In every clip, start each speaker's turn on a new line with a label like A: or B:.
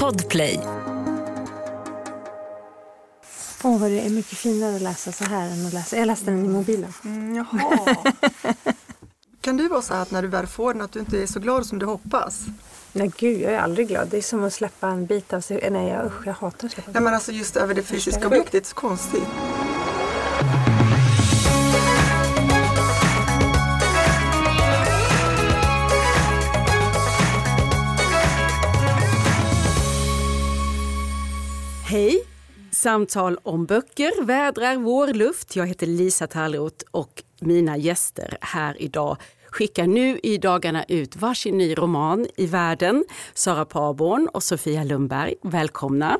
A: Podplay.
B: Åh, vad det är mycket finare att läsa så här än att läsa. Jag läste den i mobilen.
C: Mm, jaha. kan du vara så här att när du väl får den att du inte är så glad som du hoppas?
B: Nej gud, jag är aldrig glad. Det är som att släppa en bit av sig. Nej, jag, usch, jag hatar att släppa
C: Nej men alltså just över det fysiska objektet, det är så konstigt.
D: Samtal om böcker vädrar vår luft. Jag heter Lisa Tallroth och mina gäster här idag skickar nu i dagarna ut varsin ny roman i världen. Sara Parborn och Sofia Lundberg, välkomna.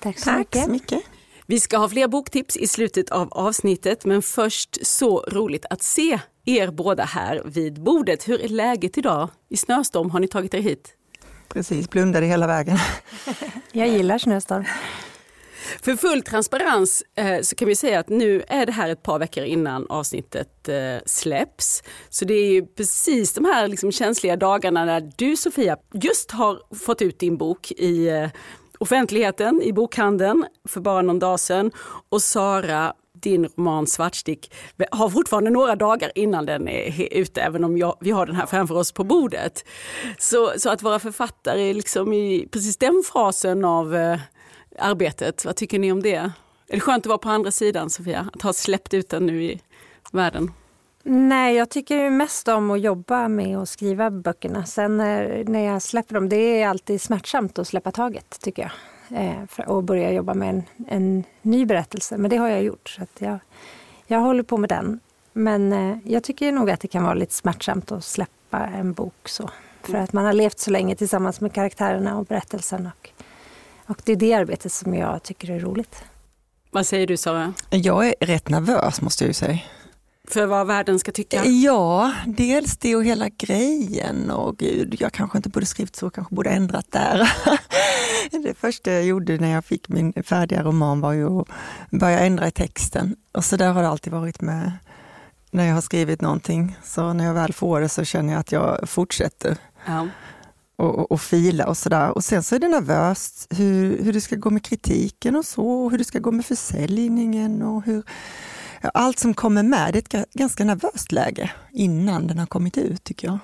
B: Tack så
C: Tack
B: mycket.
C: så mycket.
D: Vi ska ha fler boktips i slutet av avsnittet men först så roligt att se er båda här vid bordet. Hur är läget idag? I snöstorm har ni tagit er hit?
C: Precis, blundade hela vägen.
B: Jag gillar snöstorm.
D: För full transparens eh, så kan vi säga att nu är det här ett par veckor innan avsnittet eh, släpps. Så det är ju precis de här liksom känsliga dagarna när du Sofia just har fått ut din bok i eh, offentligheten, i bokhandeln för bara någon dag sedan. Och Sara, din roman Svartstick har fortfarande några dagar innan den är ute, även om jag, vi har den här framför oss på bordet. Så, så att vara författare är liksom i precis den fasen av eh, arbetet. Vad tycker ni om det? Är det skönt att vara på andra sidan, Sofia? Att ha släppt ut den nu i världen?
B: Nej, jag tycker mest om att jobba med att skriva böckerna. Sen när, när jag släpper dem, det är alltid smärtsamt att släppa taget tycker jag. Eh, och börja jobba med en, en ny berättelse. Men det har jag gjort. Så att jag, jag håller på med den. Men eh, jag tycker nog att det kan vara lite smärtsamt att släppa en bok så. För att man har levt så länge tillsammans med karaktärerna och berättelsen. Och, och det är det arbetet som jag tycker är roligt.
D: Vad säger du Sara?
C: Jag är rätt nervös måste jag ju säga.
D: För vad världen ska tycka?
C: Ja, dels det och hela grejen och gud, jag kanske inte borde skrivit så, kanske borde ändrat där. Det första jag gjorde när jag fick min färdiga roman var ju att börja ändra i texten och så där har det alltid varit med när jag har skrivit någonting. Så när jag väl får det så känner jag att jag fortsätter
D: Ja.
C: Och, och, och fila och sådär. Och sen så är det nervöst hur, hur det ska gå med kritiken och så, och hur det ska gå med försäljningen och hur ja, allt som kommer med. Det är ett ga- ganska nervöst läge innan den har kommit ut tycker jag.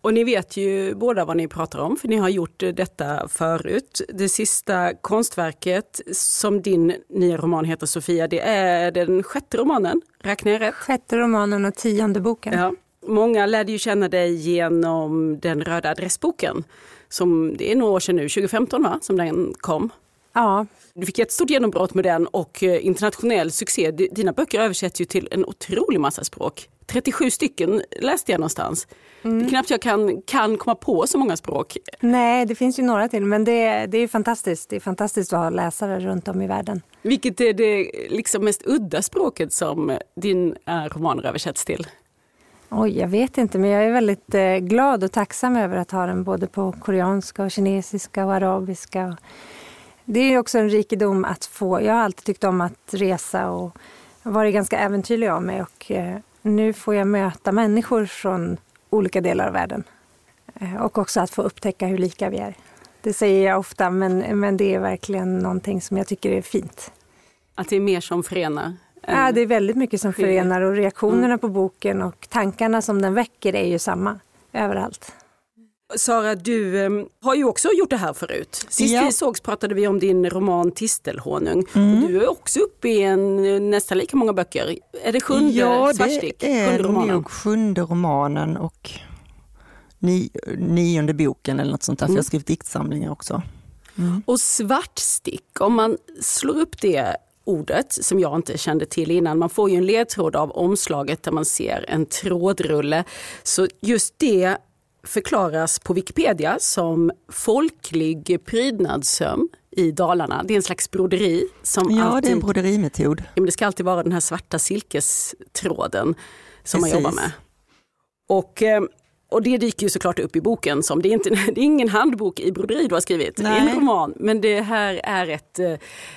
D: Och ni vet ju båda vad ni pratar om, för ni har gjort eh, detta förut. Det sista konstverket som din nya roman heter Sofia, det är den sjätte romanen, räknar jag rätt?
B: Sjätte romanen och tionde boken.
D: Ja. Många lärde ju känna dig genom den röda adressboken. Som, det är några år sedan nu, 2015 va, som den kom.
B: ja
D: Du fick ett stort genombrott med den och eh, internationell succé. Dina böcker översätts ju till en otrolig massa språk. 37 stycken läste jag någonstans. Det är knappt jag kan, kan komma på så många språk.
B: Nej, det finns ju några till, men det, det är fantastiskt. Det är fantastiskt att ha läsare runt om i världen.
D: Vilket är det liksom mest udda språket som dina romaner översätts till?
B: Oj, jag vet inte, men jag är väldigt eh, glad och tacksam över att ha den både på koreanska, och kinesiska och arabiska. Det är också en rikedom att få. Jag har alltid tyckt om att resa och varit ganska äventyrlig av mig och eh, nu får jag möta människor från olika delar av världen. Eh, och också att få upptäcka hur lika vi är. Det säger jag ofta, men, men det är verkligen någonting som jag tycker är fint.
D: Att det är mer som förenar?
B: Ja, det är väldigt mycket som förenar och reaktionerna på boken och tankarna som den väcker är ju samma överallt.
D: Sara, du eh, har ju också gjort det här förut. Sist
C: Ja.
D: vi sågs pratade vi om din roman Tistelhonung.
C: Mm.
D: Du är också uppe i en, eh, nästan lika många böcker. Är det sjunde
C: ja,
D: Svartstick?
C: det är
D: romanen?
C: nog sjunde romanen och ni, nionde boken eller något sånt där, för jag har skrivit diktsamlingar också.
D: Och svartstick, om man slår upp det ordet som jag inte kände till innan. Man får ju en ledtråd av omslaget där man ser en trådrulle. Så just det förklaras på Wikipedia som folklig prydnadssöm i Dalarna. Det är en slags broderi som
C: Ja, det är
D: alltid,
C: en broderimetod.
D: ja, men det ska alltid vara den här svarta silkestråden som man
C: Precis.
D: jobbar med. Och, eh, och det dyker ju såklart upp i boken som, det är, inte, det är ingen handbok i broderi du har skrivit, det är
C: Nej.
D: en roman. Men det här är ett,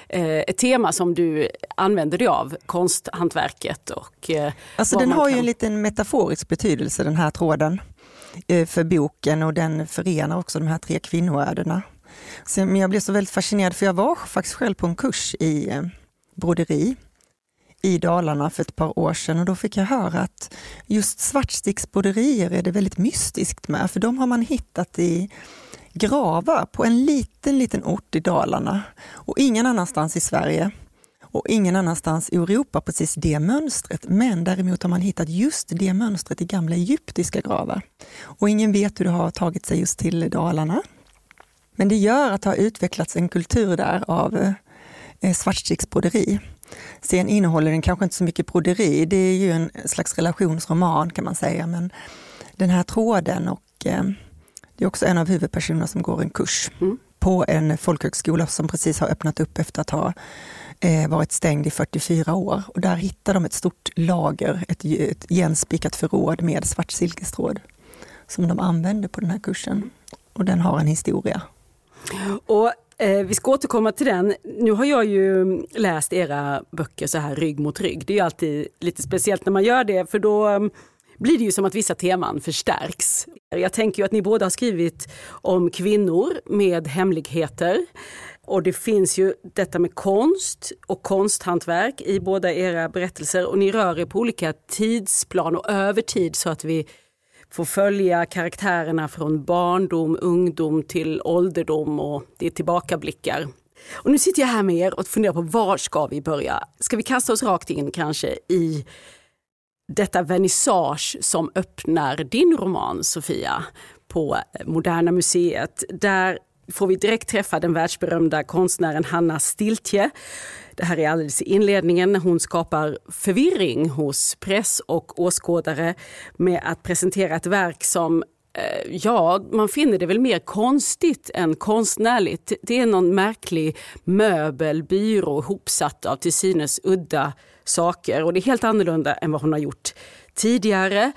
D: eh, ett tema som du använder dig av, konsthantverket och eh,
C: Alltså den har ju
D: kan-
C: en liten metaforisk betydelse den här tråden. eh, för boken och den förenar också de här tre kvinnoödena. Men jag blev så väldigt fascinerad för jag var faktiskt själv på en kurs i broderi i Dalarna för ett par år sedan och då fick jag höra att just svartsticksbroderier är det väldigt mystiskt med, för de har man hittat i gravar på en liten, liten ort i Dalarna och ingen annanstans i Sverige och ingen annanstans i Europa precis det mönstret. Men däremot har man hittat just det mönstret i gamla egyptiska gravar. Och ingen vet hur det har tagit sig just till Dalarna. Men det gör att det har utvecklats en kultur där av eh, svartsticksbroderi. Sen innehåller den kanske inte så mycket broderi, det är ju en slags relationsroman kan man säga, men den här tråden och eh, det är också en av huvudpersonerna som går en kurs mm. på en folkhögskola som precis har öppnat upp efter att ha eh, varit stängd i 44 år. Och där hittar de ett stort lager, ett, ett igenspikat förråd med svart silkestråd som de använder på den här kursen. Och den har en historia.
D: Och Eh, vi ska återkomma till den. Nu har jag ju läst era böcker så här rygg mot rygg. Det är ju alltid lite speciellt när man gör det för då mm, blir det ju som att vissa teman förstärks. Jag tänker ju att ni båda har skrivit om kvinnor med hemligheter. Och det finns ju detta med konst och konsthantverk i båda era berättelser och ni rör er på olika tidsplan och över tid så att vi får följa karaktärerna från barndom, ungdom till ålderdom och det är tillbakablickar. Och nu sitter jag här med er och funderar på var ska vi börja? Ska vi kasta oss rakt in kanske i detta vernissage som öppnar din roman Sofia på Moderna Museet. Där får vi direkt träffa den världsberömda konstnären Hanna Stiltje. Det här är alldeles i inledningen hon skapar förvirring hos press och åskådare med att presentera ett verk som eh, Ja, man finner det väl mer konstigt än konstnärligt. Det är någon märklig möbel, byrå hopsatt av till synes udda saker och det är helt annorlunda än vad hon har gjort tidigare.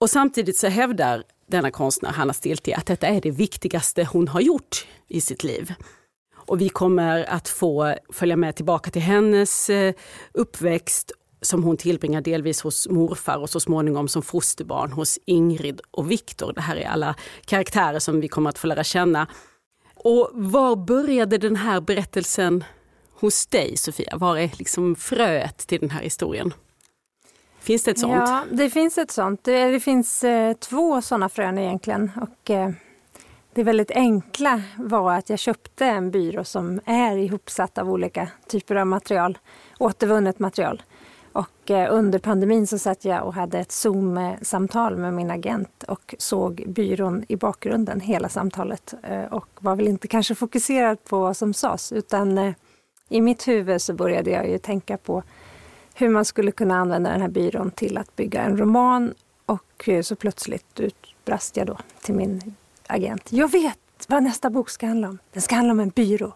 D: Och samtidigt så hävdar denna konstnär, Hanna Stiltje, att detta är det viktigaste hon har gjort i sitt liv. Och vi kommer att få följa med tillbaka till hennes eh, uppväxt som hon tillbringar delvis hos morfar och så småningom som fosterbarn hos Ingrid och Viktor. Det här är alla karaktärer som vi kommer att få lära känna. Och var började den här berättelsen hos dig Sofia? Var är liksom fröet till den här historien? Finns det ett sånt?
B: Ja, det finns ett sånt. Det, det finns eh, två sådana frön egentligen. Och, eh, det väldigt enkla var att jag köpte en byrå som är ihopsatt av olika typer av material, återvunnet material. Och eh, under pandemin så satt jag och hade ett Zoom-samtal med min agent och såg byrån i bakgrunden hela samtalet eh, och var väl inte kanske fokuserad på vad som sades utan eh, i mitt huvud så började jag ju tänka på hur man skulle kunna använda den här byrån till att bygga en roman och så plötsligt utbrast jag då till min agent. Jag vet vad nästa bok ska handla om. Den ska handla om en byrå.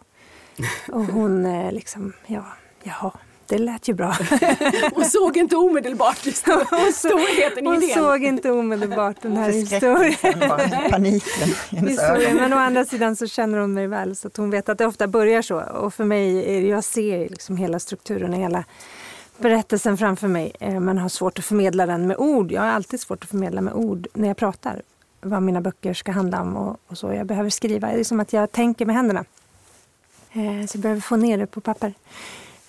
B: Och hon liksom, ja, jaha, det lät ju bra.
D: Hon såg inte omedelbart storheten
B: i Hon såg inte omedelbart den här historien.
C: Paniken
B: historien. Men å andra sidan så känner hon mig väl så att hon vet att det ofta börjar så. Och för mig, jag ser liksom hela strukturen och hela berättelsen framför mig. Eh, men har svårt att förmedla den med ord. Jag har alltid svårt att förmedla med ord när jag pratar. Vad mina böcker ska handla om och, och så. Jag behöver skriva. Det är som att jag tänker med händerna. Eh, så jag behöver få ner det på papper.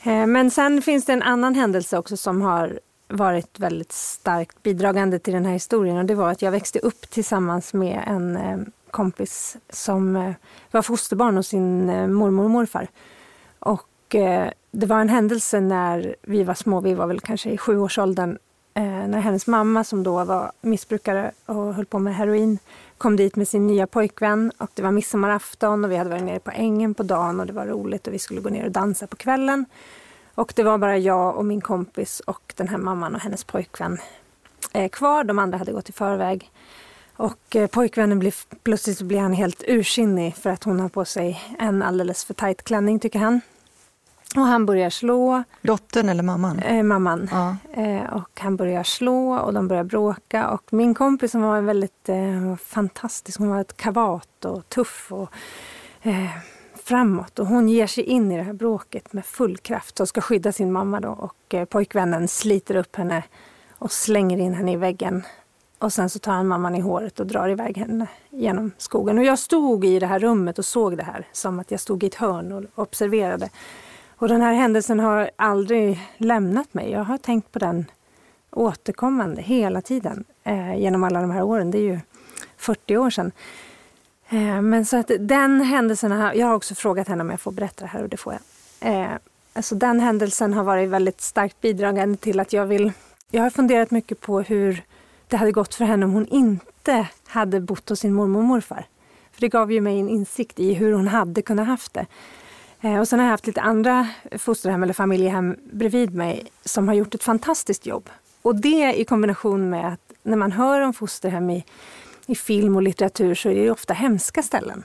B: Eh, men sen finns det en annan händelse också som har varit väldigt starkt bidragande till den här historien och det var att jag växte upp tillsammans med en eh, kompis som eh, var fosterbarn hos sin eh, mormor och morfar. Och eh, det var en händelse när vi var små, vi var väl kanske i sjuårsåldern, Eh, när hennes mamma som då var missbrukare och höll på med heroin kom dit med sin nya pojkvän och det var midsommarafton och vi hade varit nere på ängen på dagen och det var roligt och vi skulle gå ner och dansa på kvällen. Och det var bara jag och min kompis och den här mamman och hennes pojkvän eh, kvar. De andra hade gått i förväg. Och eh, pojkvännen blir, plötsligt blir han helt ursinnig för att hon har på sig en alldeles för tajt klänning tycker han. Och han börjar slå.
C: Dottern eller mamman?
B: Eh, mamman. Ja. Eh, och han börjar slå och de börjar bråka. Och min kompis som var väldigt eh, fantastisk, hon var ett kavat och tuff och eh, framåt. Och hon ger sig in i det här bråket med full kraft och ska skydda sin mamma då. Och eh, pojkvännen sliter upp henne och slänger in henne i väggen Och sen så tar han mamman i håret och drar iväg henne genom skogen. Och jag stod i det här rummet och såg det här som att jag stod i ett hörn och observerade. Och den här händelsen har aldrig lämnat mig. Jag har tänkt på den återkommande hela tiden eh, genom alla de här åren. Det är ju 40 år sedan. Eh, men så att den händelsen, har, jag har också frågat henne om jag får berätta det här och det får jag. Eh, alltså den händelsen har varit väldigt starkt bidragande till att jag vill... Jag har funderat mycket på hur det hade gått för henne om hon inte hade bott hos sin mormor och morfar. För det gav ju mig en insikt i hur hon hade kunnat haft det. Eh, och sen har jag haft lite andra fosterhem eller familjehem bredvid mig som har gjort ett fantastiskt jobb. Och det i kombination med att när man hör om fosterhem i, i film och litteratur så är det ofta hemska ställen.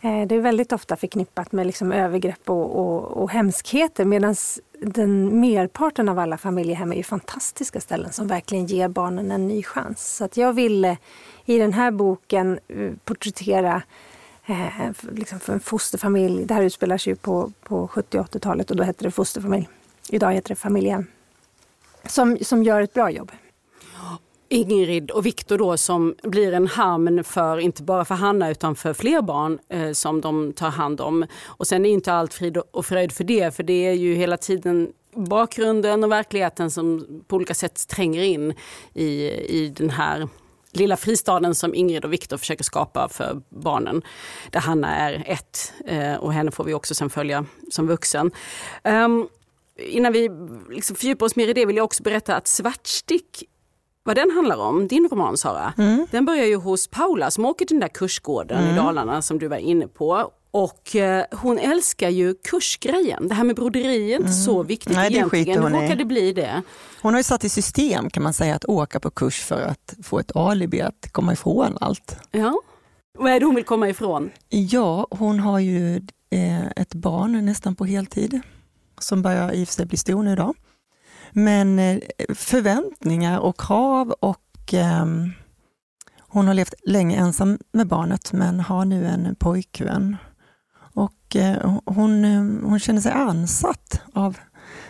B: Eh, det är väldigt ofta förknippat med liksom övergrepp och, och, och hemskheter medan den merparten av alla familjehem är ju fantastiska ställen som verkligen ger barnen en ny chans. Så att jag ville i den här boken eh, porträttera eh, liksom för en fosterfamilj. Det här utspelar sig ju på, på 70 och 80-talet och då hette det fosterfamilj. Idag heter det familjen. Som, som gör ett bra jobb.
D: Ingrid och Viktor då som blir en hamn för, inte bara för Hanna utan för fler barn eh, som de tar hand om. Och sen är inte allt frid och fröjd för det, för det är ju hela tiden bakgrunden och verkligheten som på olika sätt tränger in i, i den här lilla fristaden som Ingrid och Viktor försöker skapa för barnen. Där Hanna är ett eh, och henne får vi också sen följa som vuxen. Um, innan vi liksom fördjupar oss mer i det vill jag också berätta att Svartstick vad den handlar om, din roman Sara, mm. den börjar ju hos Paula som åker till den där kursgården mm. i Dalarna som du var inne på. Och eh, hon älskar ju kursgrejen. Det här med broderi är inte mm. så viktigt Nej, egentligen. Hur råkade det bli det?
C: Hon har ju satt i system kan man säga att åka på kurs för att få ett alibi att komma ifrån allt.
D: Ja. Vad är det hon vill komma ifrån?
C: Ja, hon har ju eh, ett barn nästan på heltid som börjar i och för sig bli stor nu då. Men eh, förväntningar och krav och eh, hon har levt länge ensam med barnet men har nu en pojkvän. Och eh, hon, eh, hon känner sig ansatt av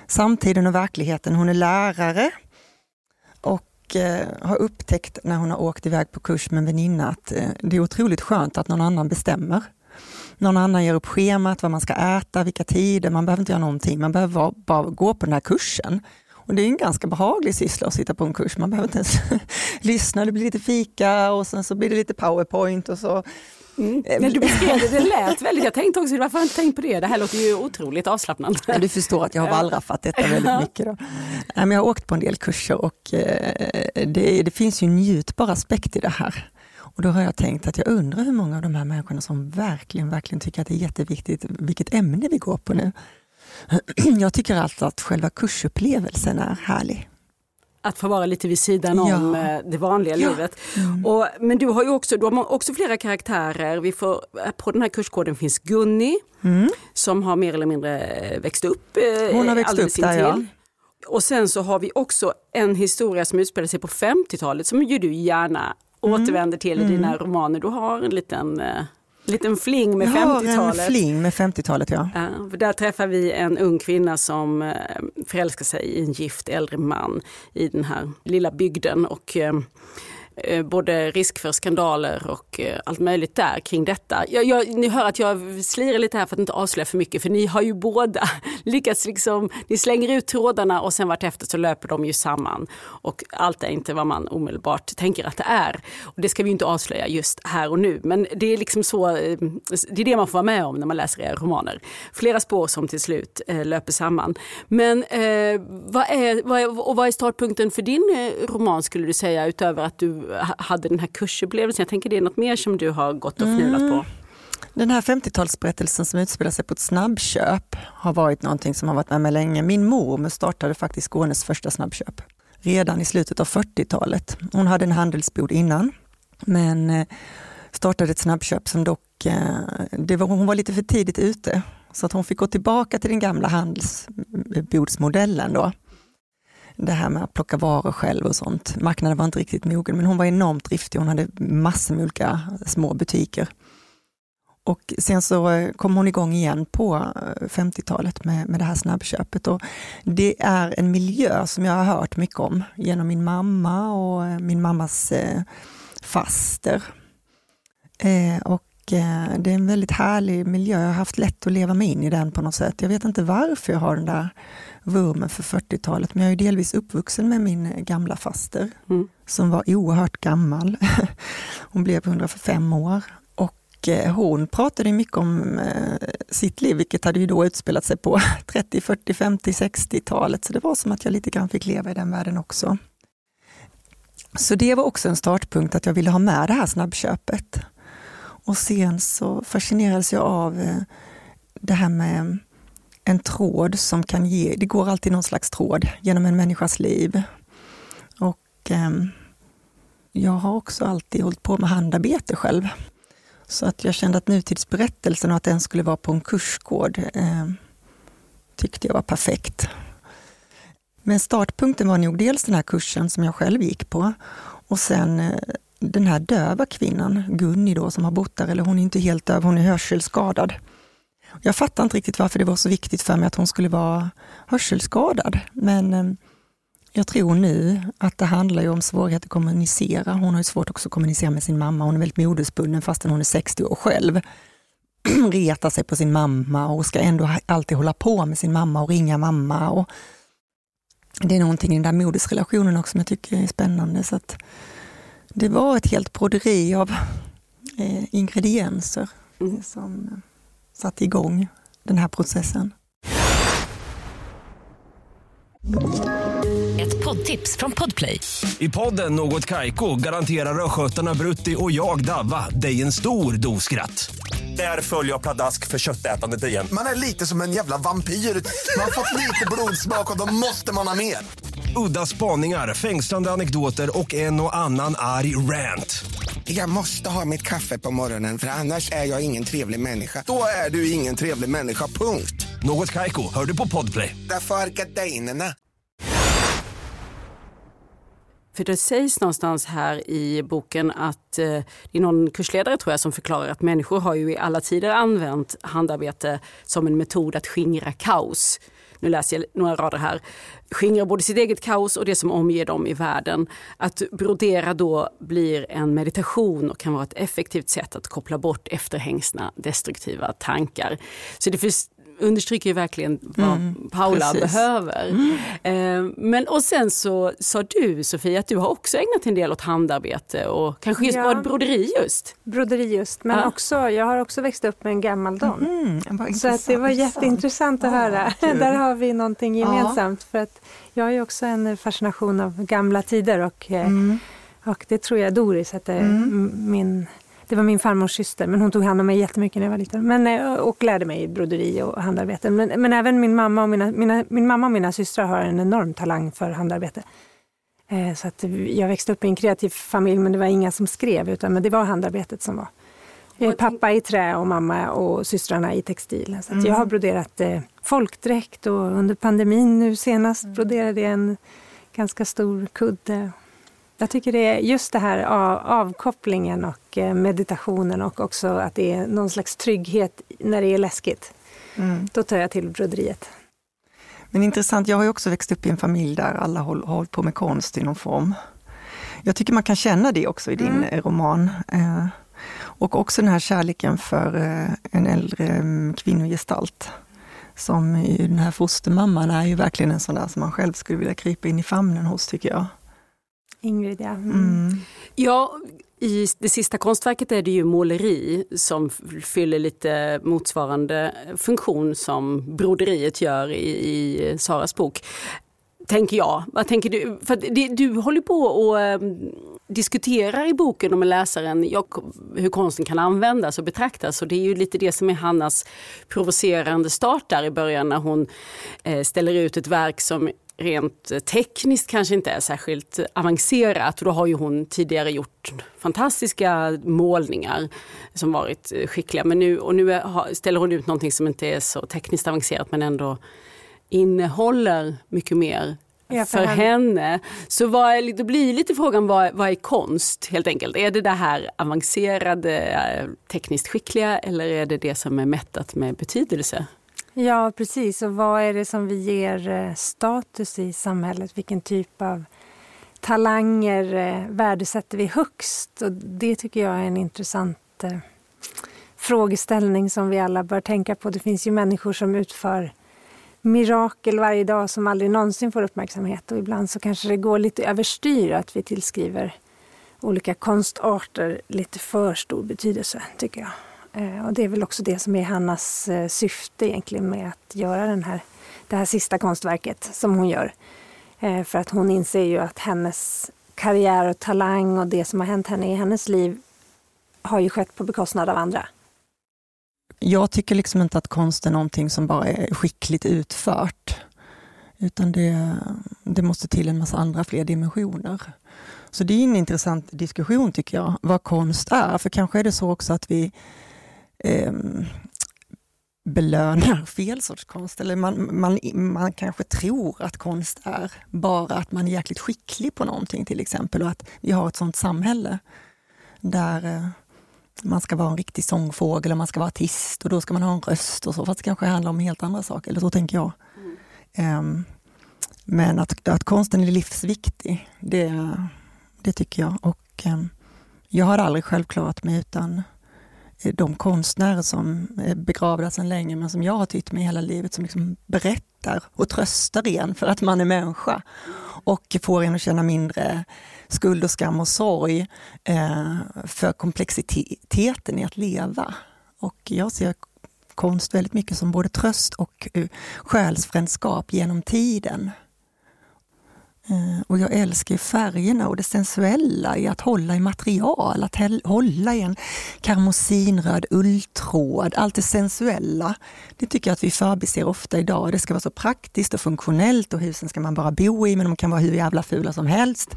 C: samtiden och verkligheten. Hon är lärare och eh, har upptäckt när hon har åkt iväg på kurs med en väninna att det är otroligt skönt att någon annan bestämmer. Någon annan ger upp schemat, vad man ska äta, vilka tider, man behöver inte göra någonting. Man behöver bara gå på den här kursen. Och det är en ganska behaglig syssla att sitta på en kurs. Man behöver inte ens lyssna, det blir lite fika och sen så blir det lite powerpoint och så
D: Mm. Men du beskrev det, det lät väldigt, jag tänkte också, varför har jag inte tänkt på det? Det här låter ju otroligt avslappnande.
C: du förstår att jag har wallraffat detta väldigt mycket. Då. jag har åkt på en del kurser och eh, det, det finns ju en njutbar aspekt i det här. Och då har jag tänkt att jag undrar hur många av de här människorna som verkligen, verkligen tycker att det är jätteviktigt vilket ämne vi går på nu. Jag tycker alltså att själva kursupplevelsen är härlig.
D: Att få vara lite vid sidan ja. om eh, det vanliga ja. livet. Mm. Och, men du har ju också, du har också flera karaktärer. Vi får, eh, på den här kurskoden finns Gunni mm. som har mer eller mindre eh, växt upp.
C: Hon har växt upp där ja.
D: Och sen så har vi också en historia som utspelar sig på 50-talet som ju du gärna mm. återvänder till i dina mm. romaner. Du har en liten liten fling med 50-talet.
C: en fling med 50-talet ja.
D: ja där träffar vi en ung kvinna som eh, förälskar sig i en gift äldre man i den här lilla bygden. Och, Eh, Eh, både risk för skandaler och eh, allt möjligt där kring detta. Jag, jag, ni hör att jag slirar lite här för att inte avslöja för mycket för ni har ju båda lyckats liksom, ni slänger ut trådarna och sen vartefter så löper de ju samman. Och allt är inte vad man omedelbart tänker att det är. Och det ska vi inte avslöja just här och nu men det är liksom så, eh, det är det man får vara med om när man läser era romaner. Flera spår som till slut löper samman. Men eh, vad, är, vad, är, och vad är startpunkten för din roman skulle du säga utöver att du hade den här kursupplevelsen. Jag tänker det är något mer som du har gått och fnulat mm. på.
C: Den här 50-talsberättelsen som utspelar sig på ett snabbköp har varit någonting som har varit med mig länge. Min mormor startade faktiskt Skånes första snabbköp redan i slutet av 40-talet. Hon hade en handelsbod innan, men eh, startade ett snabbköp som dock, eh, det var, hon var lite för tidigt ute, så att hon fick gå tillbaka till den gamla handelsbodsmodellen då det här med att plocka varor själv och sånt. Marknaden var inte riktigt mogen, men hon var enormt driftig. Hon hade massor med olika små butiker. Och sen så eh, kom hon igång igen på eh, 50-talet med, med det här snabbköpet. Och det är en miljö som jag har hört mycket om genom min mamma och eh, min mammas eh, faster. Eh, och det är en väldigt härlig miljö. Jag har haft lätt att leva mig in i den på något sätt. Jag vet inte varför jag har den där vurmen för 40-talet, men jag är delvis uppvuxen med min gamla faster mm. som var oerhört gammal. Hon blev 105 år och eh, hon pratade mycket om eh, sitt liv, vilket hade ju då utspelat sig på 30, 40, 50, 60-talet. Så det var som att jag lite grann fick leva i den världen också. Så det var också en startpunkt att jag ville ha med det här snabbköpet. Och sen så fascinerades jag av eh, det här med en tråd som kan ge, det går alltid någon slags tråd genom en människas liv. Och eh, jag har också alltid hållit på med handarbete själv. Så att jag kände att nutidsberättelsen och att den skulle vara på en kursgård eh, tyckte jag var perfekt. Men startpunkten var nog dels den här kursen som jag själv gick på och sen eh, den här döva kvinnan, Gunni då, som har bott där, eller hon är inte helt döv, hon är hörselskadad. Jag fattar inte riktigt varför det var så viktigt för mig att hon skulle vara hörselskadad, men eh, jag tror nu att det handlar om svårighet att kommunicera. Hon har ju svårt också att kommunicera med sin mamma. Hon är väldigt modersbunden fastän hon är 60 år själv. Retar sig på sin mamma och ska ändå alltid hålla på med sin mamma och ringa mamma. Och det är någonting i den där modersrelationen också som jag tycker är spännande. Så att det var ett helt broderi av eh, ingredienser mm. som eh, satte igång den här processen.
A: Ett poddtips från Podplay. I podden Något Kaiko garanterar östgötarna Brutti och jag, Davva, dig en stor dos skratt. Där följer jag pladask för köttätandet igen.
E: Man är lite som en jävla vampyr. Man har fått lite blodsmak och då måste man ha mer.
A: Udda spaningar, fängslande anekdoter och en och annan arg rant.
E: Jag måste ha mitt kaffe på morgonen för annars är jag ingen trevlig människa. Då är du ingen trevlig människa, punkt.
A: Något kajko, hör du på podplay.
E: Därför är gardinerna.
D: För det sägs någonstans här i boken att eh, det är någon kursledare tror jag som förklarar att människor har ju i alla tider använt handarbete som en metod att skingra kaos nu läser jag några rader här, ...skingrar både sitt eget kaos och det som omger dem i världen. Att brodera då blir en meditation och kan vara ett effektivt sätt att koppla bort efterhängsna destruktiva tankar. Så det understryker ju verkligen vad mm, Paula precis. behöver. Mm. Eh, men och sen så sa du Sofia att du har också ägnat en del åt handarbete och kanske just ja. broderi just.
B: Broderi just, men ja. också, jag har också växt upp med en gammal don. Mm, så att det var jätteintressant att höra. Där har vi någonting gemensamt. För att jag har ju också en fascination av gamla tider och, eh, mm. och det tror jag Doris hette, mm. min det var min farmors syster, men hon tog hand om mig jättemycket när jag var liten. Men, eh, och lärde mig broderi och handarbete. Men, men även min mamma, och mina, mina, min mamma och mina systrar har en enorm talang för handarbete. Eh, så att jag växte upp i en kreativ familj, men det var inga som skrev, utan men det var handarbetet som var. Eh, pappa i trä och mamma och systrarna i textil. Så mm. jag har broderat eh, folkdräkt och under pandemin nu senast mm. broderade jag en ganska stor kudde jag tycker det är just det här avkopplingen och eh, meditationen och också att det är någon slags trygghet när det är läskigt. Mm. Då tar jag till broderiet.
C: Men intressant, jag har ju också växt upp i en familj där alla har hållit på med konst i någon form. Jag tycker man kan känna det också i din mm. Eh, roman. Eh, och också den här kärleken för en äldre mm, kvinnogestalt. Som den här fostermamman är ju verkligen en sån där som man själv skulle vilja krypa in i famnen hos tycker jag.
B: Ingrid, ja. Mm.
D: mm. Ja, i det sista konstverket är det ju måleri som fyller lite motsvarande funktion som broderiet gör i, i Saras bok. Tänker jag. Vad tänker du? För det, du håller på och um, diskuterar i boken och med läsaren jag, hur konsten kan användas och betraktas. Och det är ju lite det som är Hannas provocerande start där i början när hon eh, ställer ut ett verk som rent tekniskt kanske inte är särskilt avancerat. Och då har ju hon tidigare gjort fantastiska målningar som varit skickliga. Men nu, och nu ställer hon ut någonting som inte är så tekniskt avancerat men ändå innehåller mycket mer ja, för, för henne. henne. Så vad är, då blir lite frågan vad, vad är konst helt enkelt? Är det det här avancerade, eh, tekniskt skickliga eller är det det som är mättat med betydelse?
B: Ja precis, och vad är det som vi ger eh, status i samhället? Vilken typ av talanger eh, värdesätter vi högst? Och det tycker jag är en intressant eh, frågeställning som vi alla bör tänka på. Det finns ju människor som utför mirakel varje dag som aldrig någonsin får uppmärksamhet och ibland så kanske det går lite överstyr att vi tillskriver olika konstarter lite för stor betydelse, tycker jag. Eh, och det är väl också det som är Hannas eh, syfte egentligen med att göra den här, det här sista konstverket som hon gör. Eh, för att hon inser ju att hennes karriär och talang och det som har hänt henne i hennes liv har ju skett på bekostnad av andra.
C: Jag tycker liksom inte att konst är någonting som bara är skickligt utfört. Utan det, det måste till en massa andra fler dimensioner. Så det är en intressant diskussion tycker jag, vad konst är. För kanske är det så också att vi eh, belönar fel sorts konst. Eller man, man, man kanske tror att konst är bara att man är jäkligt skicklig på någonting till exempel och att vi har ett sånt samhälle där eh, man ska vara en riktig sångfågel och man ska vara artist och då ska man ha en röst och så, fast det kanske handlar om helt andra saker, eller så tänker jag. Mm. Um, men att, att konsten är livsviktig, det, det tycker jag. Och um, jag har aldrig självklarat mig utan de konstnärer som eh, är begravda sedan länge men som jag har tytt med hela livet som liksom berättar och tröstar en för att man är människa och får en att känna mindre skuld och skam och sorg eh, för komplexiteten i att leva. Och jag ser konst väldigt mycket som både tröst och uh, själsfrändskap genom tiden. Eh, och jag älskar färgerna och det sensuella i att hålla i material, att hålla i en karmosinröd ulltråd, allt det sensuella. Det tycker jag att vi förbiser ofta idag. Det ska vara så praktiskt och funktionellt och husen ska man bara bo i, men de kan vara hur jävla fula som helst.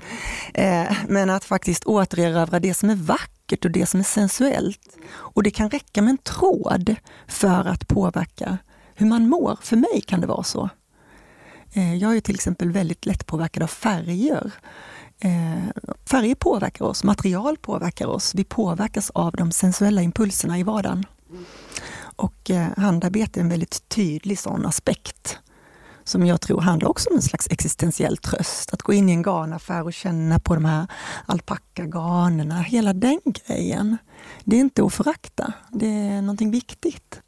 C: Eh, men att faktiskt återerövra det som är vackert och det som är sensuellt. Och det kan räcka med en tråd för att påverka hur man mår. För mig kan det vara så. Eh, jag är till exempel väldigt lättpåverkad av färger. Eh, färger påverkar oss, material påverkar oss. Vi påverkas av de sensuella impulserna i vardagen. Och eh, handarbete är en väldigt tydlig sån aspekt som jag tror handlar också om en slags existentiell tröst. Att gå in i en garnaffär och känna på de här alpackagarnerna, hela den grejen. Det är inte att förakta, det är någonting viktigt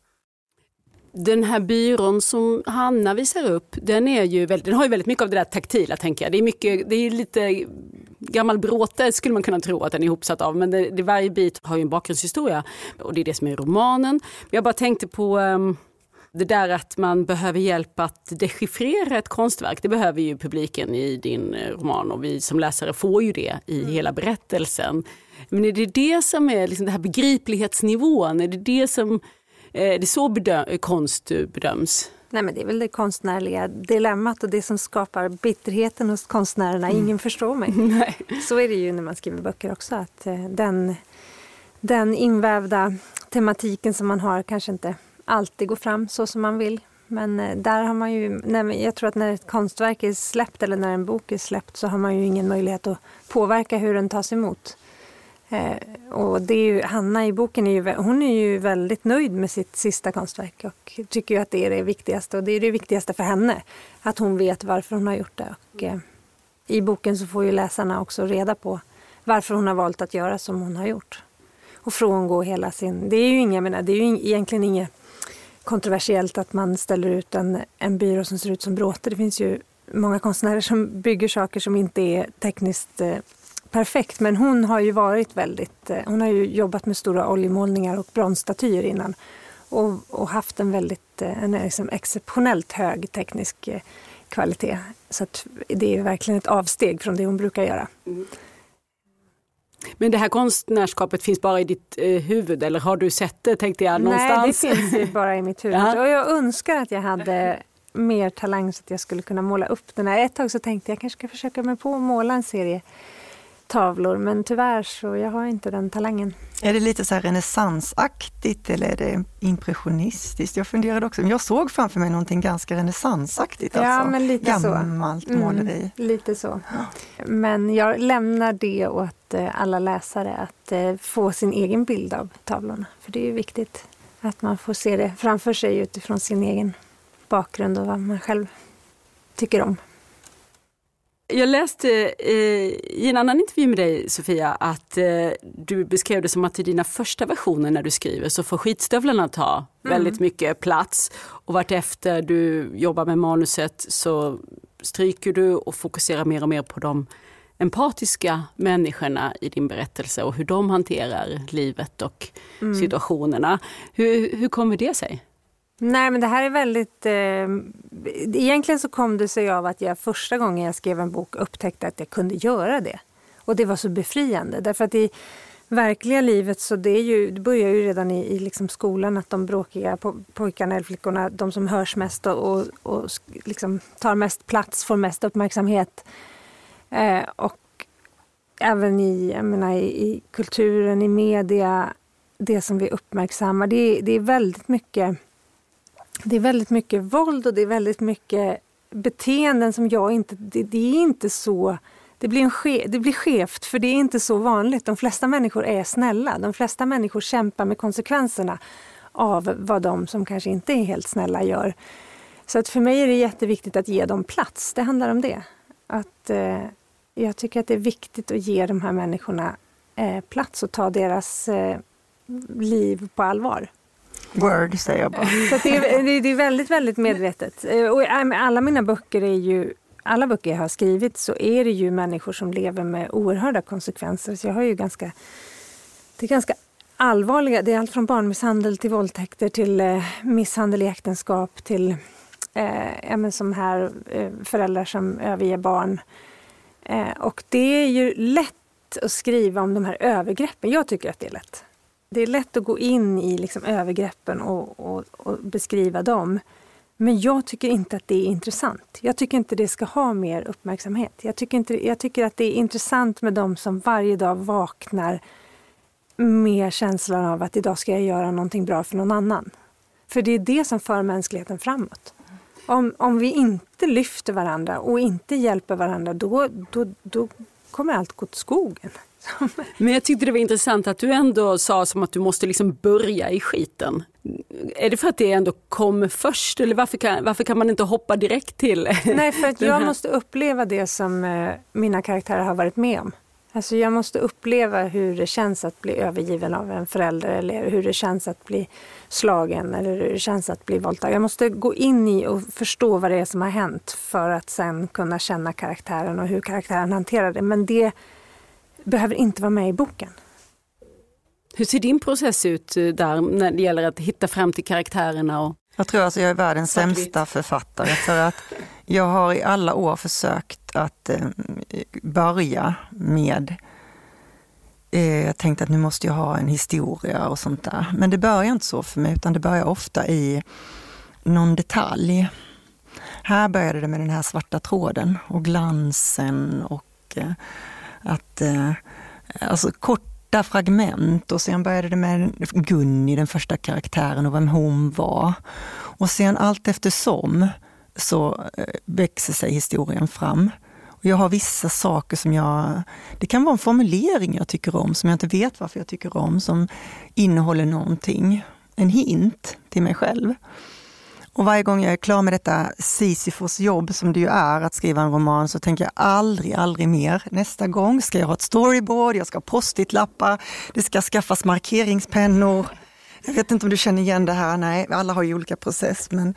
D: den här byrån som Hanna visar upp, den, är ju väldigt, den har ju väldigt mycket av det där taktila tänker jag. Det är, mycket, det är lite gammal bråte skulle man kunna tro att den är ihopsatt av, men det, det, varje bit har ju en bakgrundshistoria och det är det som är romanen. Jag bara tänkte på um, det där att man behöver hjälp att dechiffrera ett konstverk, det behöver ju publiken i din eh, roman och vi som läsare får ju det i mm. hela berättelsen. Men är det det som är liksom den här begriplighetsnivån, är det det som det är så bedö konst bedöms?
B: Nej, men det är väl det konstnärliga dilemmat och det som skapar bitterheten hos konstnärerna. Mm. Ingen förstår mig. Nej. Så är det ju när man skriver böcker också. Att eh, den, den invävda tematiken som man har kanske inte alltid går fram så som man vill. Men eh, där har man ju, jag tror att när ett konstverk är släppt eller när en bok är släppt så har man ju ingen möjlighet att påverka hur den tas emot. Eh, och det är ju, Hanna i boken är ju, hon är ju väldigt nöjd med sitt sista konstverk och tycker att det är det viktigaste. Och det är det viktigaste för henne, att hon vet varför hon har gjort det. Och, eh, I boken så får ju läsarna också reda på varför hon har valt att göra som hon har gjort. Och frångå hela sin... Det är ju, inga, menar, det är ju egentligen inget kontroversiellt att man ställer ut en, en byrå som ser ut som bråte. Det finns ju många konstnärer som bygger saker som inte är tekniskt eh, perfekt men hon har ju varit väldigt, eh, hon har ju jobbat med stora oljemålningar och bronsstatyer innan och, och haft en väldigt, eh, en liksom exceptionellt hög teknisk eh, kvalitet. Så det är verkligen ett avsteg från det hon brukar göra. Mm.
D: Men det här konstnärskapet finns bara i ditt eh, huvud eller har du sett det tänkte jag någonstans?
B: Nej, det finns bara i mitt huvud. Ja. Och jag önskar att jag hade mer talang så att jag skulle kunna måla upp den här. Ett tag så tänkte jag kanske ska försöka mig på att måla en serie tavlor men tyvärr så jag har inte den talangen.
C: Är det lite så här renässansaktigt eller är det impressionistiskt? Jag funderade också, men jag såg framför mig någonting ganska renässansaktigt.
B: Ja,
C: alltså.
B: men lite
C: Gammalt
B: så. Mm,
C: måleri.
B: Mm, lite så. Men jag lämnar det åt eh, alla läsare att eh, få sin egen bild av tavlorna. För det är ju viktigt att man får se det framför sig utifrån sin egen bakgrund och vad man själv tycker om.
D: Jag läste eh, i en annan intervju med dig Sofia att eh, du beskrev det som att i dina första versioner när du skriver så får skitstövlarna ta mm. väldigt mycket plats och vartefter du jobbar med manuset så stryker du och fokuserar mer och mer på de empatiska människorna i din berättelse och hur de hanterar livet och mm. situationerna. Hur, hur kommer det sig?
B: Nej men det här är väldigt... Eh, egentligen så kom det sig av att jag första gången jag skrev en bok upptäckte att jag kunde göra det. Och det var så befriande därför att i verkliga livet så det, är ju, det börjar ju redan i, i liksom skolan att de bråkiga pojkarna eller flickorna, de som hörs mest och, och, och liksom tar mest plats, får mest uppmärksamhet. Eh, och även i, jag menar, i, i kulturen, i media, det som vi uppmärksammar. Det, det är väldigt mycket det är väldigt mycket våld och det är väldigt mycket beteenden som jag inte... Det, det är inte så... Det blir, en ske, det blir skevt för det är inte så vanligt. De flesta människor är snälla. De flesta människor kämpar med konsekvenserna av vad de som kanske inte är helt snälla gör. Så att för mig är det jätteviktigt att ge dem plats. Det handlar om det. Att, eh, jag tycker att det är viktigt att ge de här människorna eh, plats och ta deras eh, liv på allvar.
C: Word säger jag bara.
B: Så det, är, det är väldigt, väldigt medvetet. Eh, och alla mina böcker är ju alla böcker jag har skrivit så är det ju människor som lever med oerhörda konsekvenser. Så jag har ju ganska, det är ganska allvarliga, det är allt från barnmisshandel till våldtäkter till eh, misshandel i äktenskap till eh, som här eh, föräldrar som överger barn. Eh, och det är ju lätt att skriva om de här övergreppen. Jag tycker att det är lätt det är lätt att gå in i liksom övergreppen och, och, och, beskriva dem. Men jag tycker inte att det är intressant. Jag tycker inte det ska ha mer uppmärksamhet. Jag tycker, inte, jag tycker att det är intressant med de som varje dag vaknar med känslan av att idag ska jag göra någonting bra för någon annan. För det är det som för mänskligheten framåt. Om, om vi inte lyfter varandra och inte hjälper varandra, då, då, då kommer allt gå till skogen.
D: Men jag tyckte det var intressant att du ändå sa som att du måste liksom börja i skiten. Är det för att det ändå kommer först eller varför kan, varför kan man inte hoppa direkt till?
B: Nej, för att jag måste uppleva det som eh, mina karaktärer har varit med om. Alltså jag måste uppleva hur det känns att bli övergiven av en förälder eller hur det känns att bli slagen eller hur det känns att bli våldtagen. Jag måste gå in i och förstå vad det är som har hänt för att sen kunna känna karaktären och hur karaktären hanterar det. Men det behöver inte vara med i boken.
D: Hur ser din process ut eh, där när det gäller att hitta fram till karaktärerna? Och...
C: Jag tror alltså jag är världens sämsta författare för att jag har i alla år försökt att eh, börja med eh, jag tänkte att nu måste jag ha en historia och sånt där. Men det börjar inte så för mig utan det börjar ofta i någon detalj. Här började det med den här svarta tråden och glansen och att eh, alltså korta fragment och sen började det med Gunni, den första karaktären och vem hon var. Och sen allt eftersom så eh, växer sig historien fram. Och jag har vissa saker som jag... Det kan vara en formulering jag tycker om, som jag inte vet varför jag tycker om, som innehåller någonting. En hint till mig själv. Och varje gång jag är klar med detta Sisyfos jobb som det ju är att skriva en roman så tänker jag aldrig, aldrig mer. Nästa gång ska jag ha ett storyboard, jag ska ha post-it-lappar, det ska skaffas markeringspennor. Jag vet inte om du känner igen det här, nej, alla har ju olika process. Men...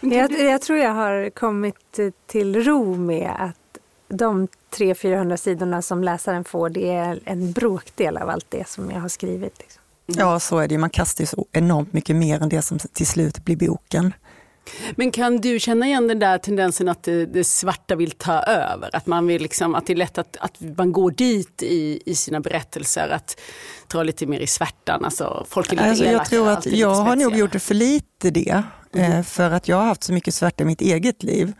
B: Jag, jag tror jag har kommit till ro med att de 300-400 sidorna som läsaren får, det är en bråkdel av allt det som jag har skrivit. Liksom.
C: Ja, så är det Man kastar ju så enormt mycket mer än det som till slut blir boken.
D: Men kan du känna igen den där tendensen att det, det svarta vill ta över? Att, man vill liksom, att det är lätt att, att man går dit i, i sina berättelser, att dra lite mer i svärtan. Alltså, folk är lite
C: alltså, Jag tror att jag har nog gjort det för lite det, mm. Eh, för att jag har haft så mycket svärta i mitt eget liv.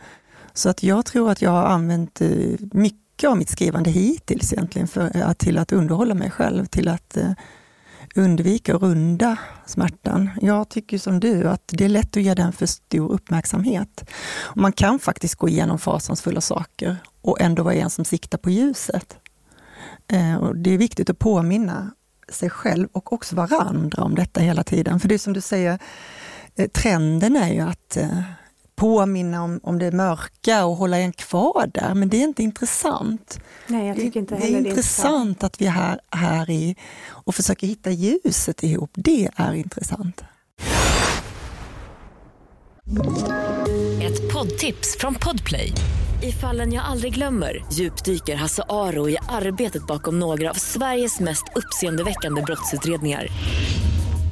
C: Så att jag tror att jag har använt eh, mycket av mitt skrivande hittills egentligen för, till att underhålla mig själv, till att eh, undvika och runda smärtan. Jag tycker som du att det är lätt att ge den för stor uppmärksamhet. man kan faktiskt gå igenom fasansfulla saker och ändå vara en som siktar på ljuset. Eh, och det är viktigt att påminna sig själv och också varandra om detta hela tiden. För det är som du säger, eh, trenden är ju att eh, påminna om, om det mörka och hålla en kvar där, men det är inte intressant.
B: Nej, jag tycker inte
C: det, det är intressant att vi är här, här i och försöker hitta ljuset ihop. Det är intressant.
F: Ett poddtips från Podplay. I fallen jag aldrig glömmer djupdyker Hasse Aro i arbetet bakom några av Sveriges mest uppseendeväckande brottsutredningar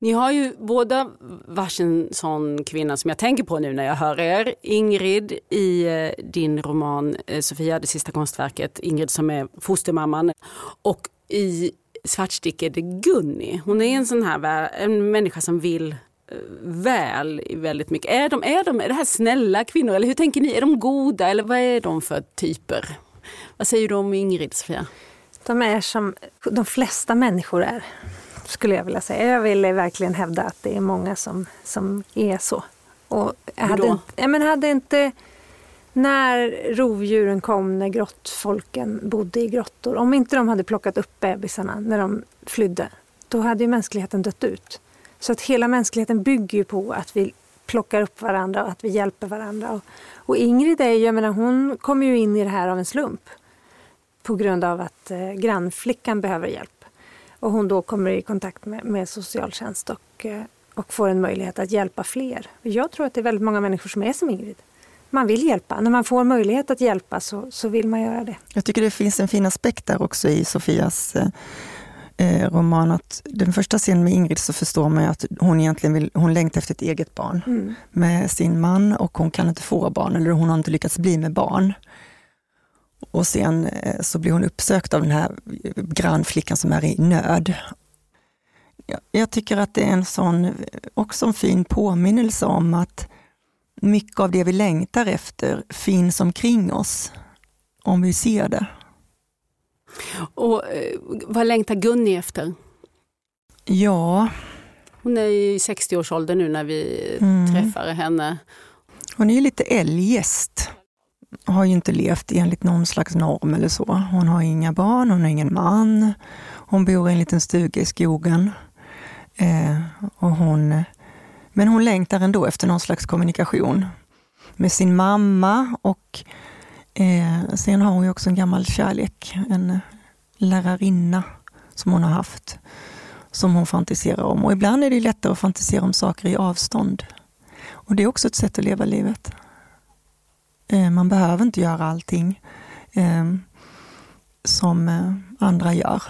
D: Ni har ju båda varsin sån kvinna som jag tänker på nu när jag hör er. Ingrid i eh, din roman eh, Sofia, det sista konstverket. Ingrid som är fostermamman. Och i Svartstick är det Gunni. Hon är en sån här en människa som vill eh, väl väldigt mycket. Är de, är de är det här snälla kvinnor eller hur tänker ni? Är de goda eller vad är de för typer? Vad säger du om Ingrid, Sofia?
B: De är som de flesta människor är skulle jag vilja säga. Jag vill verkligen hävda att det är många som, som är så. Och hade, då? Ja, men hade inte, när rovdjuren kom, när grottfolken bodde i grottor, om inte de hade plockat upp bebisarna när de flydde, då hade ju mänskligheten dött ut. Så att hela mänskligheten bygger ju på att vi plockar upp varandra och att vi hjälper varandra. Och, och Ingrid är ju, jag menar, hon kom ju in i det här av en slump på grund av att eh, grannflickan behöver hjälp och hon då kommer i kontakt med, med socialtjänst och, eh, och får en möjlighet att hjälpa fler. Jag tror att det är väldigt många människor som är som Ingrid. Man vill hjälpa. När man får möjlighet att hjälpa så, så vill man göra det.
C: Jag tycker det finns en fin aspekt där också i Sofias eh, eh roman. Att den första scenen med Ingrid så förstår man att hon egentligen vill, hon längtar efter ett eget barn mm. med sin man och hon kan inte få barn eller hon har inte lyckats bli med barn. Och sen eh, så blir hon uppsökt av den här grannflickan som är i nöd. Jag tycker att det är en sån, också en fin påminnelse om att mycket av det vi längtar efter finns omkring oss, om vi ser det.
D: Och eh, vad längtar Gunni efter?
C: Ja...
D: Hon är i 60-årsåldern nu när vi mm. träffar henne.
C: Hon är lite eljest har ju inte levt enligt någon slags norm eller så. Hon har inga barn, hon har ingen man. Hon bor i en liten stuga i skogen. Eh, och hon, men hon längtar ändå efter någon slags kommunikation med sin mamma och eh, sen har hon ju också en gammal kärlek, en lärarinna som hon har haft, som hon fantiserar om. Och ibland är det lättare att fantisera om saker i avstånd. Och det är också ett sätt att leva livet. Eh, man behöver inte göra allting eh, som eh, andra gör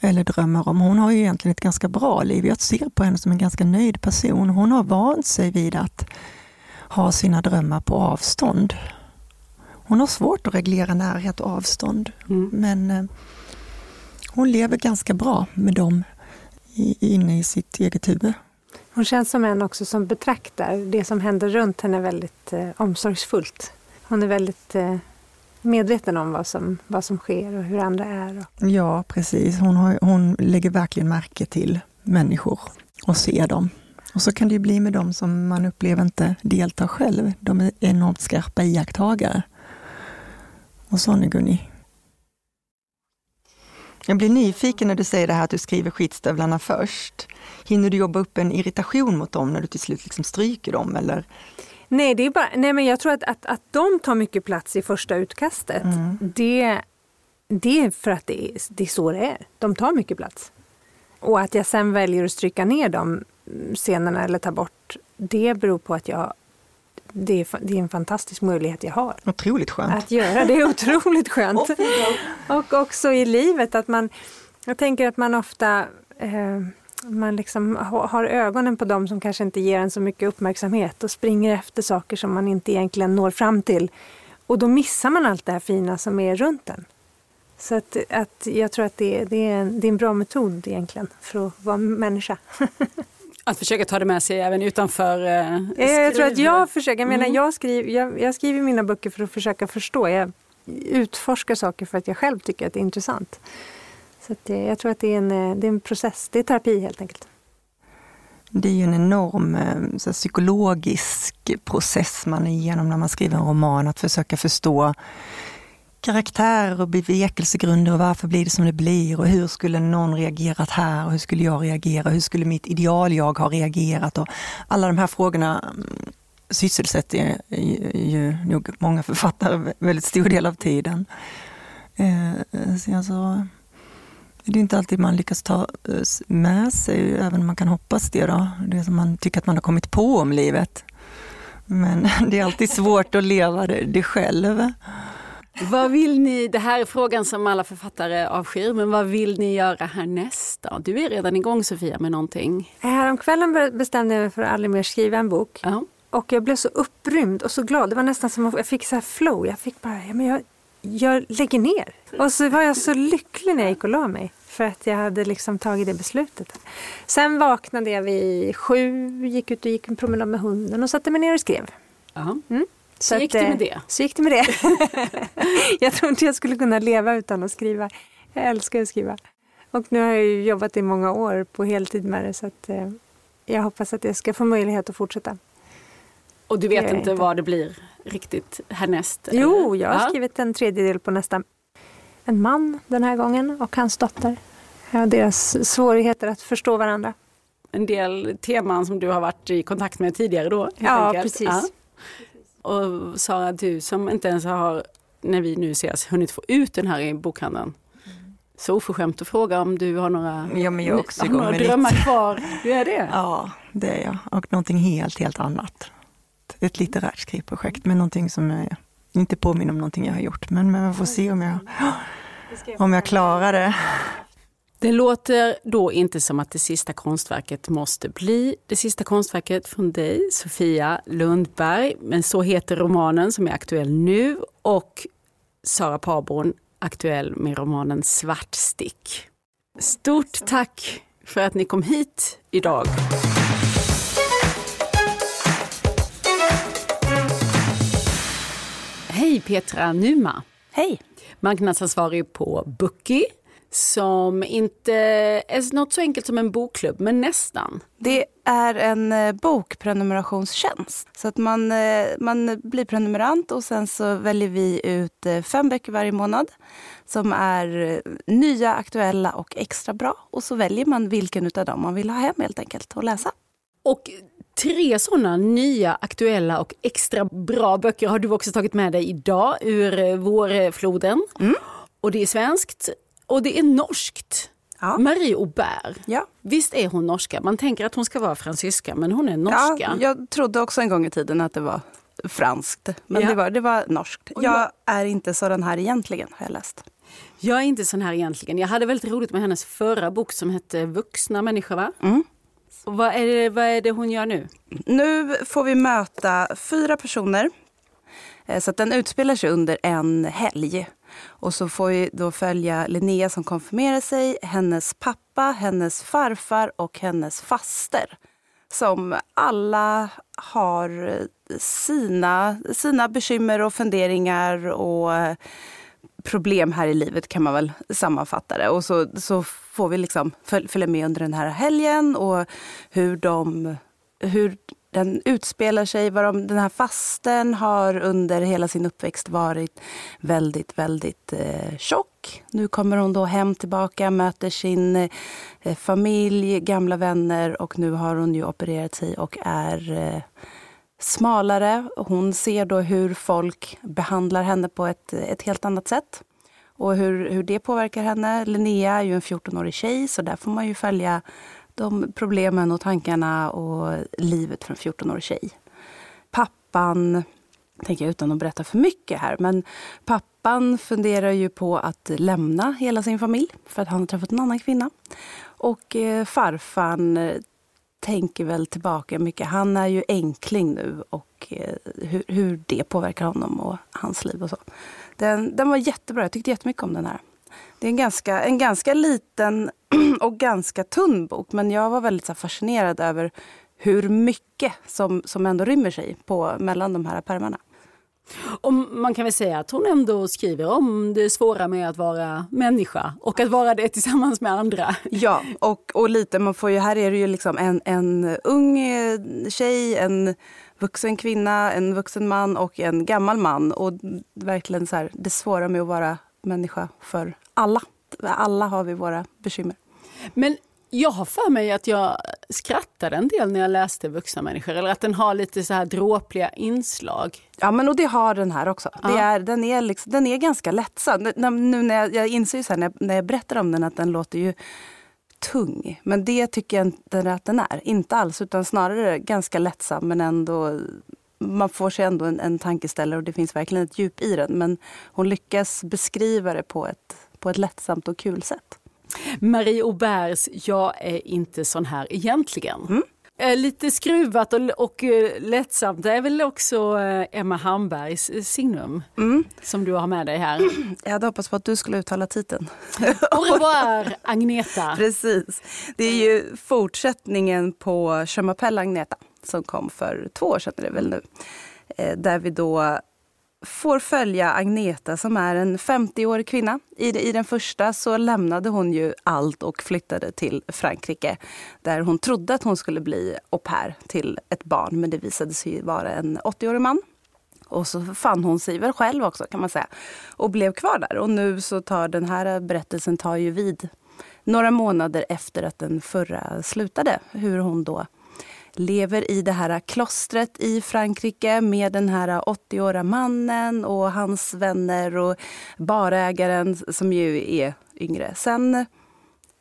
C: eller drömmer om. Hon har ju egentligen ett ganska bra liv. Jag ser på henne som en ganska nöjd person. Hon har vant sig vid att ha sina drömmar på avstånd. Hon har svårt att reglera närhet och avstånd, mm. men hon lever ganska bra med dem inne i sitt eget huvud.
B: Hon känns som en också som betraktar det som händer runt henne väldigt eh, omsorgsfullt. Hon är väldigt eh, medveten om vad som, vad som sker och hur andra är.
C: Ja, precis. Hon, har, hon lägger verkligen märke till människor och ser dem. Och så kan det ju bli med dem som man upplever inte deltar själv. De är enormt skarpa iakttagare. Och sån är Gunni. Jag blir nyfiken när du säger det här att du skriver skitstövlarna först. Hinner du jobba upp en irritation mot dem när du till slut liksom stryker dem? Eller?
B: Nej, det är bara, nej men jag tror att, att, att de tar mycket plats i första utkastet. Mm. Det, det är för att det är, det är så det är. De tar mycket plats. Och att jag sen väljer att stryka ner de scenerna eller ta bort, det beror på att jag det är, det är en fantastisk möjlighet jag har.
C: Otroligt skönt.
B: Att göra det är otroligt skönt. och också i livet att man, jag tänker att man ofta eh, man liksom har ögonen på dem som kanske inte ger en så mycket uppmärksamhet och springer efter saker som man inte egentligen når fram till. Och då missar man allt det här fina som är runt en. Så att, att jag tror att det, det, är en, det är en bra metod egentligen för att vara människa.
D: Att försöka ta det med sig även utanför eh,
B: Jag tror att jag försöker, jag menar mm. jag skriver, jag, jag, skriver mina böcker för att försöka förstå. Jag utforskar saker för att jag själv tycker att det är intressant. Så att det, jag tror att det är, en, eh, det är en process, det är terapi helt enkelt.
C: Det är ju en enorm eh, så här, psykologisk process man är igenom när man skriver en roman, att försöka förstå karaktärer och bevekelsegrunder och varför blir det som det blir och hur skulle någon reagerat här och hur skulle jag reagera? Hur skulle mitt ideal-jag ha reagerat? Och alla de här frågorna mm, sysselsätter sysselsätter ju nog många författare väldigt stor del av tiden. Eh, eh så alltså, det är inte alltid man lyckas ta eh, med sig, även om man kan hoppas det. Då. Det som man tycker att man har kommit på om livet. Men det är alltid svårt att leva det, det själv.
D: Vad vill ni, det här är frågan som alla författare avskyr, men vad vill ni göra härnäst då? Du är redan igång Sofia med någonting.
B: Häromkvällen bestämde jag mig för att aldrig mer skriva en bok.
D: Uh -huh.
B: Och jag blev så upprymd och så glad. Det var nästan som att jag fick så här flow. Jag fick bara, ja, men jag, jag lägger ner. Och så var jag så lycklig när jag gick och la mig. För att jag hade liksom tagit det beslutet. Sen vaknade jag vid sju, gick ut och gick en promenad med hunden och satte mig ner och skrev.
D: Mm. Så, så gick det med det?
B: Eh, så gick det med det. jag tror inte jag skulle kunna leva utan att skriva. Jag älskar att skriva. Och nu har jag jobbat i många år på heltid med det så att eh, jag hoppas att jag ska få möjlighet att fortsätta.
D: Och du vet inte, inte, vad det blir riktigt härnäst?
B: Jo, jag har ja. skrivit en tredjedel på nästa. En man den här gången och hans dotter. Ja, deras svårigheter att förstå varandra.
D: En del teman som du har varit i kontakt med tidigare då?
B: Ja, enkelt. precis. Ja.
D: Och Sara, du som inte ens har, när vi nu ses, hunnit få ut den här i bokhandeln. Så oförskämt att fråga om du har några,
C: ja, men jag också
D: har några drömmar lite. kvar. Du är det?
C: Ja, det är jag. Och någonting helt, helt annat. Ett litterärt skrivprojekt, men någonting som jag inte påminner om någonting jag har gjort. Men, vi får se om jag, om jag klarar det.
D: Det låter då inte som att det sista konstverket måste bli det sista konstverket från dig, Sofia Lundberg. Men så heter romanen som är aktuell nu och Sara Parborn aktuell med romanen Svartstick. Stort tack för att ni kom hit idag. Hej Petra Numa.
G: Hej.
D: Marknadsansvarig på Bookie som inte är något så enkelt som en bokklubb, men nästan.
G: Det är en eh, bokprenumerationstjänst. Så att man, eh, man blir prenumerant och sen så väljer vi ut eh, fem böcker varje månad som är nya, aktuella och extra bra. Och så väljer man vilken av dem man vill ha hem helt enkelt och läsa.
D: Och tre sådana nya, aktuella och extra bra böcker har du också tagit med dig idag ur vårfloden.
G: Mm.
D: Och det är svenskt och det är norskt. Ja. Marie Aubert.
G: Ja.
D: Visst är hon norska? Man tänker att hon ska vara fransyska, men hon är norska.
G: Ja, jag trodde också en gång i tiden att det var franskt, men ja. det, var, det var norskt. Jag är inte sådan här egentligen, har jag läst.
D: Jag är inte sån här egentligen. Jag hade väldigt roligt med hennes förra bok som hette Vuxna människor, va?
G: Mm.
D: Och vad, är det, vad är det hon gör nu?
G: Nu får vi möta fyra personer. Eh, så att den utspelar sig under en helg. Och så får vi då följa Linnea som konfirmerar sig, hennes pappa, hennes farfar och hennes faster. Som alla har sina, sina bekymmer och funderingar och eh, problem här i livet kan man väl sammanfatta det. Och så, så får vi liksom följa med under den här helgen och hur de hur den utspelar sig, vad de, den här fasten har under hela sin uppväxt varit väldigt, väldigt eh, tjock. Nu kommer hon då hem tillbaka, möter sin eh, familj, gamla vänner och nu har hon ju opererat sig och är eh, smalare. Hon ser då hur folk behandlar henne på ett, ett helt annat sätt och hur, hur det påverkar henne. Linnea är ju en 14-årig tjej så där får man ju följa de problemen och tankarna och livet för en 14-årig tjej. Pappan, tänker jag utan att berätta för mycket här, men pappan funderar ju på att lämna hela sin familj för att han har träffat en annan kvinna. Och eh, farfan tänker väl tillbaka mycket. Han är ju enkling nu och eh, hur, hur, det påverkar honom och hans liv och så. Den, den var jättebra, jag tyckte jättemycket om den här. Det är en ganska, en ganska liten och ganska tunn bok men jag var väldigt så fascinerad över hur mycket som, som ändå rymmer sig på, mellan de här pärmarna.
D: Och man kan väl säga att hon ändå skriver om det svåra med att vara människa och att vara det tillsammans med andra.
G: Ja, och, och lite, man får ju, här är det ju liksom en, en ung eh, tjej, en vuxen kvinna, en vuxen man och en gammal man. Och verkligen så här, det svåra med att vara människa för alla. Alla har vi våra bekymmer.
D: Men jag har för mig att jag skrattade en del när jag läste Vuxna människor, eller att den har lite så här dråpliga inslag.
G: Ja, men och det har den här också. Ja. Det är, den, är liksom, den är ganska lättsam. Nu när jag, jag inser så här, när, jag, när jag berättar om den att den låter ju tung. Men det tycker jag inte att den är. Inte alls, utan snarare ganska lättsam men ändå man får sig ändå en, en tankeställare och det finns verkligen ett djup i den. Men hon lyckas beskriva det på ett, på ett lättsamt och kul sätt.
D: Marie Auberts Jag är inte sån här egentligen. Mm. Eh, lite skruvat och, och eh, lättsamt. Det är väl också eh, Emma Hambergs signum mm. som du har med dig här.
G: Jag hade hoppats på att du skulle uttala titeln.
D: Au revoir Agneta.
G: Precis. Det är ju fortsättningen på Je m'appelle Agneta som kom för två år sedan är det väl nu. Där vi då får följa Agneta som är en 50-årig kvinna. I, I den första så lämnade hon ju allt och flyttade till Frankrike där hon trodde att hon skulle bli au pair till ett barn men det visade sig vara en 80-årig man. Och så fann hon sig väl själv också kan man säga och blev kvar där. Och nu så tar den här berättelsen tar ju vid några månader efter att den förra slutade. Hur hon då lever i det här klostret i Frankrike med den här 80-åriga mannen och hans vänner och barägaren som ju är yngre. Sen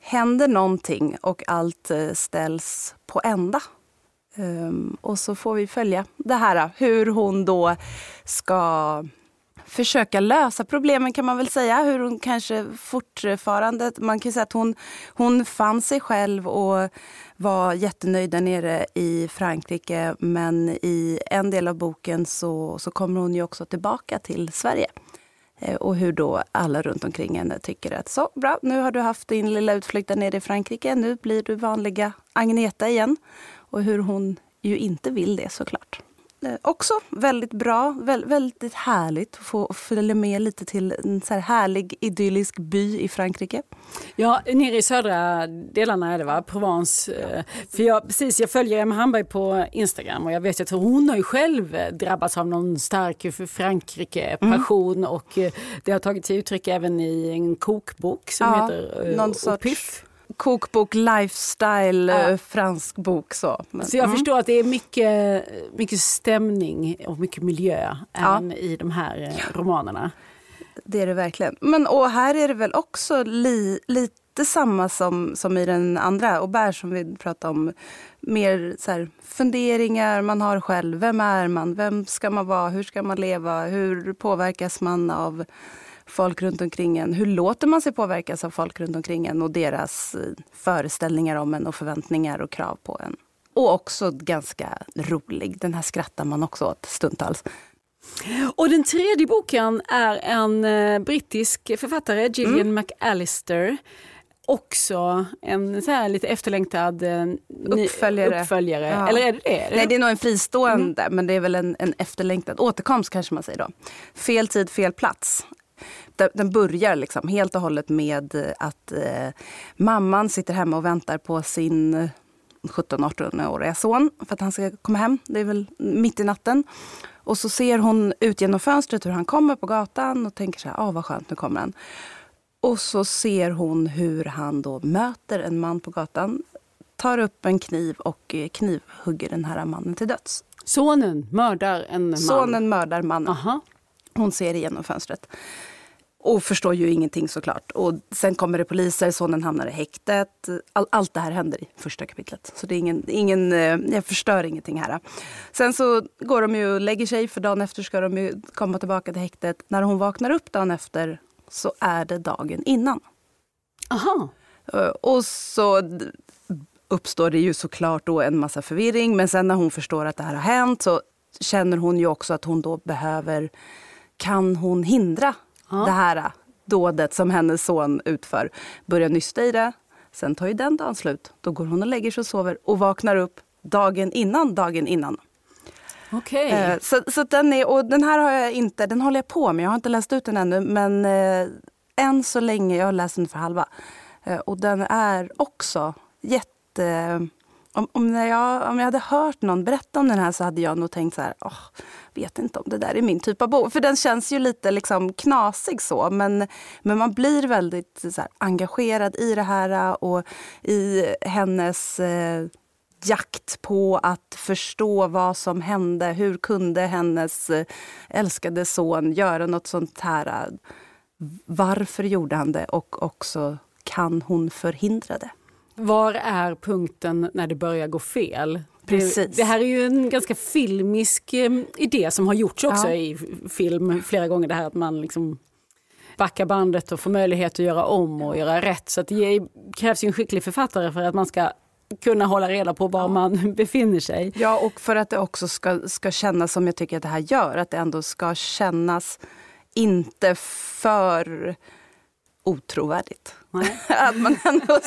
G: händer någonting och allt eh, ställs på ända. Ehm, och så får vi följa det här, hur hon då ska försöka lösa problemen kan man väl säga. Hur hon kanske fortfarande, man kan säga att hon, hon fann sig själv och var jättenöjd där nere i Frankrike. Men i en del av boken så, så kommer hon ju också tillbaka till Sverige. Eh, och hur då alla runt omkring henne tycker att så bra, nu har du haft din lilla utflykt där nere i Frankrike. Nu blir du vanliga Agneta igen. Och hur hon ju inte vill det såklart. Eh, också väldigt bra, väldigt härligt att få följa med lite till en så här härlig idyllisk by i Frankrike.
D: Ja, nere i södra delarna är det va, Provence. Eh, för jag, precis, jag följer Emma Hamberg på Instagram och jag vet att hon har ju själv drabbats av någon stark Frankrike-passion mm. och eh, det har tagit sig uttryck även i en kokbok som ja, heter någon sorts... Piff
G: kokbok, lifestyle, ja. Eh, fransk bok. Så,
D: Men, så jag mm. förstår att det är mycket, mycket stämning och mycket miljö ja. i de här eh, romanerna.
G: Det är det verkligen. Men och här är det väl också li, lite samma som, som i den andra, Aubert som vi pratade om. Mer så här, funderingar man har själv. Vem är man? Vem ska man vara? Hur ska man leva? Hur påverkas man av folk runt omkring en. Hur låter man sig påverkas av folk runt omkring en och deras eh, föreställningar om en och förväntningar och krav på en. Och också ganska rolig. Den här skrattar man också åt stundtals.
D: Och den tredje boken är en eh, brittisk författare, Gillian mm. McAllister. Också en så här lite efterlängtad eh,
G: uppföljare.
D: uppföljare. Ja. Eller är det det?
G: Nej, det är nog en fristående, mm. men det är väl en, en efterlängtad återkomst kanske man säger då. Fel tid, fel plats den börjar liksom helt och hållet med att eh, mamman sitter hemma och väntar på sin 17-18-åriga son för att han ska komma hem. Det är väl mitt i natten. Och så ser hon ut genom fönstret hur han kommer på gatan och tänker så här, ah, vad skönt, nu kommer han. Och så ser hon hur han då möter en man på gatan, tar upp en kniv och eh, knivhugger den här mannen till döds.
D: Sonen mördar en man?
G: Sonen mördar mannen. Aha. Hon ser igenom fönstret. Och förstår ju ingenting såklart. Och sen kommer det poliser, sonen hamnar i häktet. All, allt det här händer i första kapitlet. Så det är ingen, ingen, eh, jag förstör ingenting här. Sen så går de ju och lägger sig för dagen efter ska de ju komma tillbaka till häktet. När hon vaknar upp dagen efter så är det dagen innan.
D: Aha.
G: Eh, och så uppstår det ju såklart då en massa förvirring. Men sen när hon förstår att det här har hänt så känner hon ju också att hon då behöver... Kan hon hindra ja. det här dådet som hennes son utför? Börjar nysta i det. Sen tar ju den dagen slut. Då går hon och lägger sig och sover och vaknar upp dagen innan dagen innan.
D: Okej. Okay.
G: Eh, så, så den, är, och den här har jag inte, den håller jag på med. Jag har inte läst ut den ännu. Men eh, än så länge, jag har läst den för halva. Eh, och den är också jätte... Om, om, jag, om jag hade hört någon berätta om den här så hade jag nog tänkt så här, oh, vet inte om det där är min typ av bok. För den känns ju lite liksom knasig så, men, men man blir väldigt så här, engagerad i det här äh, och i hennes eh, jakt på att förstå vad som hände. Hur kunde hennes äh, älskade son göra något sånt här? Varför gjorde han det? Och också, kan hon förhindra det?
D: Var är punkten när det börjar gå fel?
G: Precis.
D: Det här är ju en ganska filmisk eh, idé som har gjorts också ja. i film flera gånger. Det här att man liksom backar bandet och får möjlighet att göra om och göra rätt. Så det krävs ju en skicklig författare för att man ska kunna hålla reda på var man befinner sig.
G: Ja, och för att det också ska, ska kännas som jag tycker att det här gör. Att det ändå ska kännas inte för otrovärdigt. att man ändå,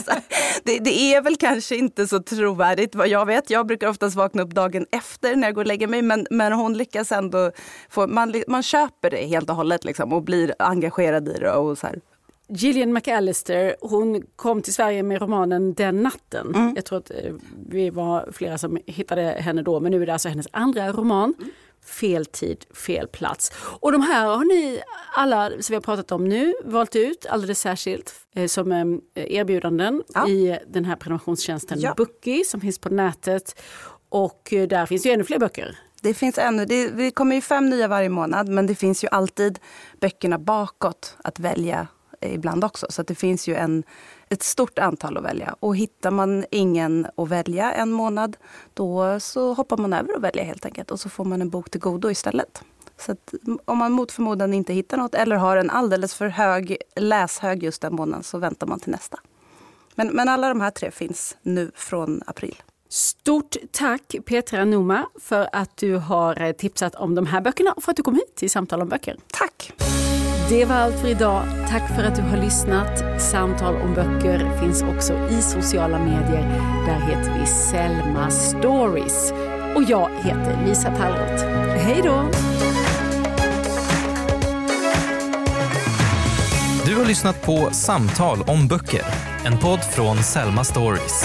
G: det, det, är väl kanske inte så trovärdigt vad jag vet. Jag brukar oftast vakna upp dagen efter när jag går och lägger mig. Men, men hon lyckas ändå få, man, man köper det helt och hållet liksom, och blir engagerad i det. Och så här.
D: Gillian McAllister hon kom till Sverige med romanen Den natten. Mm. Jag tror att eh, vi var flera som hittade henne då men nu är det alltså hennes andra roman. Mm. Fel tid, fel plats. Och de här har ni alla som vi har pratat om nu valt ut alldeles särskilt eh, som eh, erbjudanden ja. i den här prenumerationstjänsten ja. Bookie som finns på nätet. Och eh, där finns ju ännu fler böcker.
G: Det finns ännu, det, det kommer ju fem nya varje månad men det finns ju alltid böckerna bakåt att välja ibland också. Så det finns ju en, ett stort antal att välja. Och hittar man ingen att välja en månad, då så hoppar man över och väljer helt enkelt. Och så får man en bok till godo istället. Så om man mot förmodan inte hittar något eller har en alldeles för hög läshög just den månaden så väntar man till nästa. Men, men alla de här tre finns nu från april.
D: Stort tack Petra Noma för att du har tipsat om de här böckerna och för att du kom hit till Samtal om böcker.
G: Tack!
D: Det var allt för idag. Tack för att du har lyssnat. Samtal om böcker finns också i sociala medier. Där heter vi Selma Stories. Och jag heter Lisa Tallroth. Hej då!
H: Du har lyssnat på Samtal om böcker. En podd från Selma Stories.